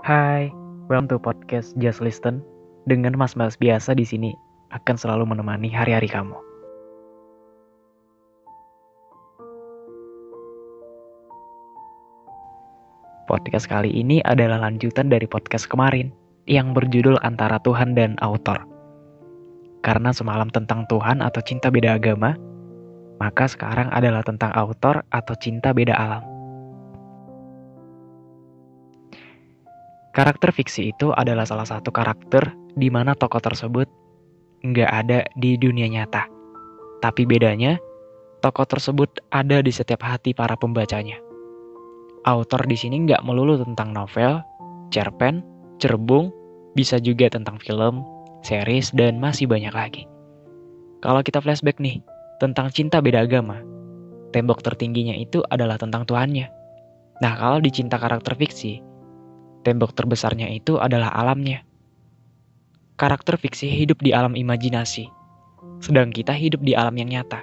Hai, welcome to podcast Just Listen. Dengan mas-mas biasa di sini akan selalu menemani hari-hari kamu. Podcast kali ini adalah lanjutan dari podcast kemarin yang berjudul Antara Tuhan dan Autor. Karena semalam tentang Tuhan atau cinta beda agama, maka sekarang adalah tentang autor atau cinta beda alam. Karakter fiksi itu adalah salah satu karakter di mana tokoh tersebut nggak ada di dunia nyata. Tapi bedanya, tokoh tersebut ada di setiap hati para pembacanya. Autor di sini nggak melulu tentang novel, cerpen, cerbung, bisa juga tentang film, series, dan masih banyak lagi. Kalau kita flashback nih, tentang cinta beda agama, tembok tertingginya itu adalah tentang Tuhannya. Nah, kalau di cinta karakter fiksi, tembok terbesarnya itu adalah alamnya. Karakter fiksi hidup di alam imajinasi, sedang kita hidup di alam yang nyata.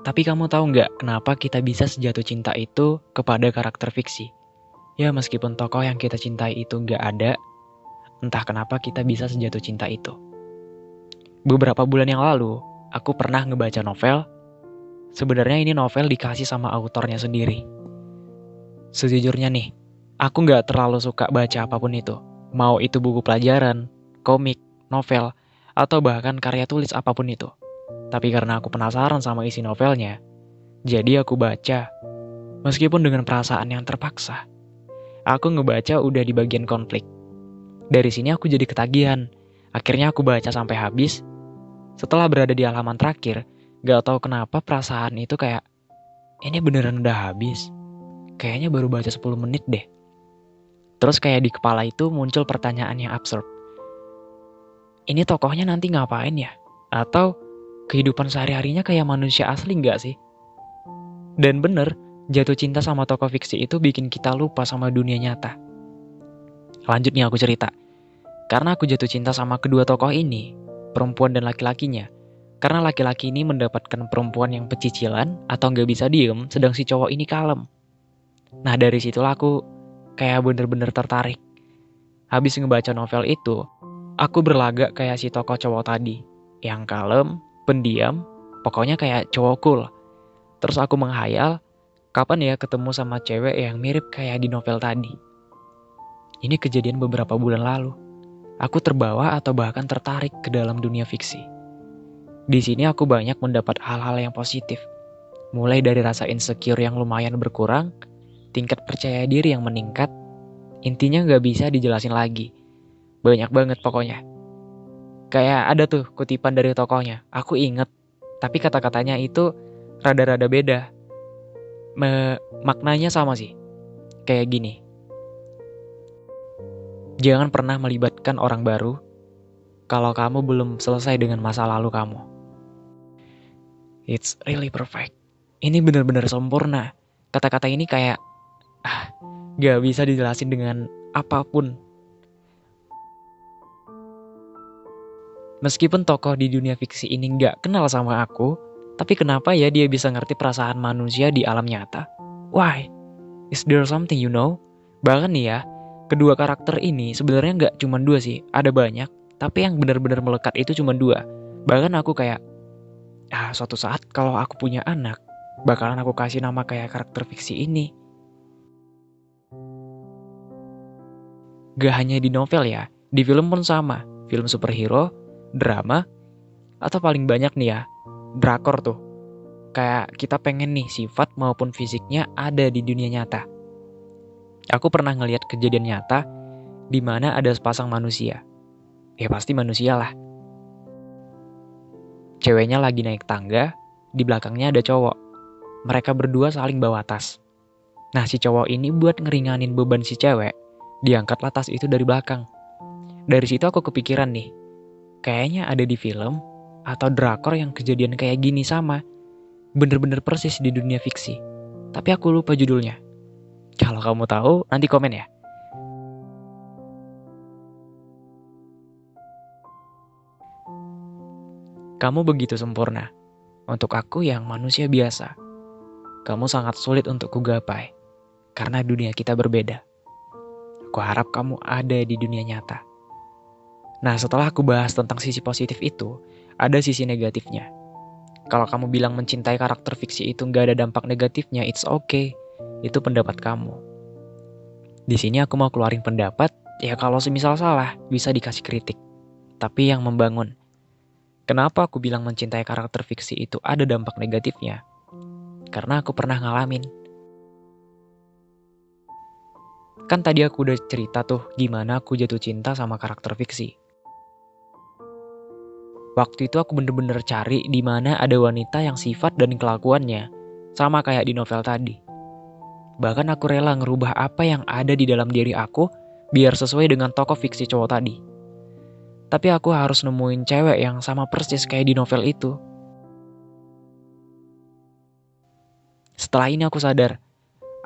Tapi kamu tahu nggak kenapa kita bisa sejatuh cinta itu kepada karakter fiksi? Ya meskipun tokoh yang kita cintai itu nggak ada, entah kenapa kita bisa sejatuh cinta itu. Beberapa bulan yang lalu, aku pernah ngebaca novel. Sebenarnya ini novel dikasih sama autornya sendiri. Sejujurnya nih, aku nggak terlalu suka baca apa pun itu. Mau itu buku pelajaran, komik, novel, atau bahkan karya tulis apa pun itu. Tapi karena aku penasaran sama isi novelnya, jadi aku baca. Meskipun dengan perasaan yang terpaksa. Aku ngebaca udah di bagian konflik. Dari sini aku jadi ketagihan. Akhirnya aku baca sampai habis. Setelah berada di halaman terakhir, gak tahu kenapa perasaan itu kayak, ini beneran udah habis. Kayaknya baru baca 10 menit deh. Terus kayak di kepala itu muncul pertanyaan yang absurd. Ini tokohnya nanti ngapain ya? Atau kehidupan sehari-harinya kayak manusia asli nggak sih? Dan bener, jatuh cinta sama tokoh fiksi itu bikin kita lupa sama dunia nyata. Lanjut nih aku cerita. Karena aku jatuh cinta sama kedua tokoh ini, perempuan dan laki-lakinya. Karena laki-laki ini mendapatkan perempuan yang pecicilan atau nggak bisa diem, sedang si cowok ini kalem. Nah dari situlah aku kayak bener-bener tertarik. Habis ngebaca novel itu, aku berlagak kayak si tokoh cowok tadi, yang kalem, pendiam, pokoknya kayak cowok cool. Terus aku menghayal, kapan ya ketemu sama cewek yang mirip kayak di novel tadi. Ini kejadian beberapa bulan lalu. Aku terbawa atau bahkan tertarik ke dalam dunia fiksi. Di sini aku banyak mendapat hal-hal yang positif. Mulai dari rasa insecure yang lumayan berkurang, tingkat percaya diri yang meningkat, intinya nggak bisa dijelasin lagi. Banyak banget pokoknya. Kayak ada tuh kutipan dari tokohnya. Aku inget, tapi kata-katanya itu rada-rada beda. Me maknanya sama sih. Kayak gini. Jangan pernah melibatkan orang baru kalau kamu belum selesai dengan masa lalu kamu. It's really perfect. Ini benar-benar sempurna. Kata-kata ini kayak gak bisa dijelasin dengan apa pun Meskipun tokoh di dunia fiksi ini nggak kenal sama aku, tapi kenapa ya dia bisa ngerti perasaan manusia di alam nyata? Why? Is there something you know? Bahkan nih ya, kedua karakter ini sebenarnya nggak cuma dua sih, ada banyak. Tapi yang benar-benar melekat itu cuma dua. Bahkan aku kayak, ah suatu saat kalau aku punya anak, bakalan aku kasih nama kayak karakter fiksi ini. Gak hanya di novel ya, di film pun sama. Film superhero, drama, atau paling banyak nih ya, drakor tuh. Kayak kita pengen nih sifat maupun fisiknya ada di dunia nyata. Aku pernah ngelihat kejadian nyata di mana ada sepasang manusia. Ya pasti manusia lah. Ceweknya lagi naik tangga, di belakangnya ada cowok. Mereka berdua saling bawa tas. Nah si cowok ini buat ngeringanin beban si cewek, diangkatlah tas itu dari belakang. Dari situ aku kepikiran nih, kayaknya ada di film atau drakor yang kejadian kayak gini sama. Bener-bener persis di dunia fiksi. Tapi aku lupa judulnya. Kalau kamu tahu, nanti komen ya. Kamu begitu sempurna. Untuk aku yang manusia biasa. Kamu sangat sulit untuk kugapai. Karena dunia kita berbeda. Aku harap kamu ada di dunia nyata. Nah, setelah aku bahas tentang sisi positif itu, ada sisi negatifnya. Kalau kamu bilang mencintai karakter fiksi itu nggak ada dampak negatifnya, it's okay. Itu pendapat kamu. Di sini aku mau keluarin pendapat, ya kalau semisal salah, bisa dikasih kritik. Tapi yang membangun. Kenapa aku bilang mencintai karakter fiksi itu ada dampak negatifnya? Karena aku pernah ngalamin. Kan tadi aku udah cerita tuh gimana aku jatuh cinta sama karakter fiksi. Waktu itu aku bener-bener cari di mana ada wanita yang sifat dan kelakuannya sama kayak di novel tadi. Bahkan aku rela ngerubah apa yang ada di dalam diri aku biar sesuai dengan tokoh fiksi cowok tadi. Tapi aku harus nemuin cewek yang sama persis kayak di novel itu. Setelah ini aku sadar,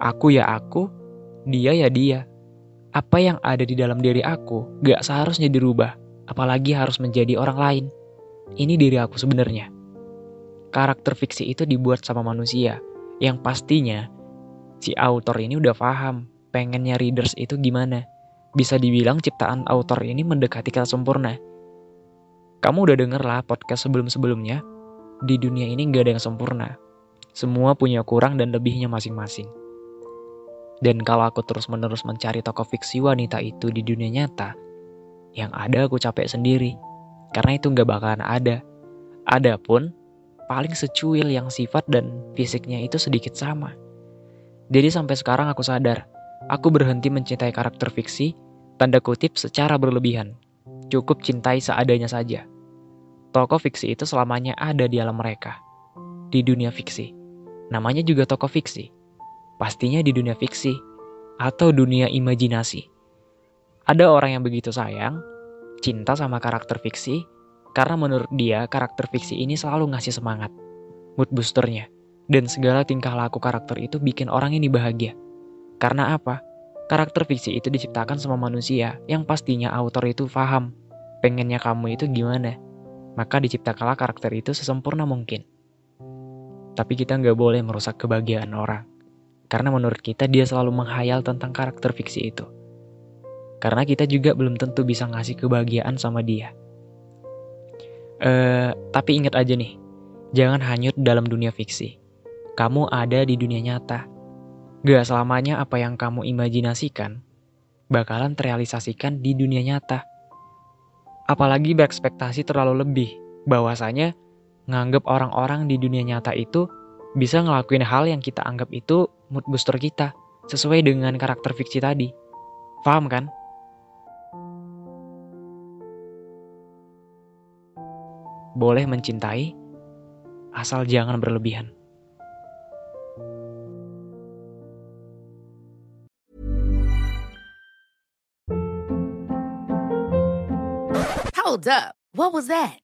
aku ya aku, dia ya dia. Apa yang ada di dalam diri aku gak seharusnya dirubah, apalagi harus menjadi orang lain. Ini diri aku sebenarnya. Karakter fiksi itu dibuat sama manusia, yang pastinya si autor ini udah paham pengennya readers itu gimana. Bisa dibilang ciptaan autor ini mendekati kata sempurna. Kamu udah denger lah podcast sebelum-sebelumnya. Di dunia ini gak ada yang sempurna. Semua punya kurang dan lebihnya masing-masing. Dan kalau aku terus-menerus mencari tokoh fiksi wanita itu di dunia nyata, yang ada aku capek sendiri. Karena itu gak bakalan ada. Adapun, paling secuil yang sifat dan fisiknya itu sedikit sama. Jadi sampai sekarang aku sadar, aku berhenti mencintai karakter fiksi Tanda kutip secara berlebihan. Cukup cintai seadanya saja. Tokoh fiksi itu selamanya ada di alam mereka. Di dunia fiksi. Namanya juga tokoh fiksi. Pastinya di dunia fiksi. Atau dunia imajinasi. Ada orang yang begitu sayang, cinta sama karakter fiksi, karena menurut dia karakter fiksi ini selalu ngasih semangat. Mood boosternya. Dan segala tingkah laku karakter itu bikin orang ini bahagia. Karena apa? Karakter fiksi itu diciptakan sama manusia yang pastinya autor itu paham pengennya kamu itu gimana. Maka diciptakanlah karakter itu sesempurna mungkin. Tapi kita nggak boleh merusak kebahagiaan orang. Karena menurut kita dia selalu menghayal tentang karakter fiksi itu. Karena kita juga belum tentu bisa ngasih kebahagiaan sama dia. Eh, tapi ingat aja nih, jangan hanyut dalam dunia fiksi. Kamu ada di dunia nyata Gak selamanya apa yang kamu imajinasikan bakalan terrealisasikan di dunia nyata. Apalagi berekspektasi terlalu lebih, bahwasanya nganggap orang-orang di dunia nyata itu bisa ngelakuin hal yang kita anggap itu mood booster kita, sesuai dengan karakter fiksi tadi. Paham kan? Boleh mencintai, asal jangan berlebihan. Hold up. What was that?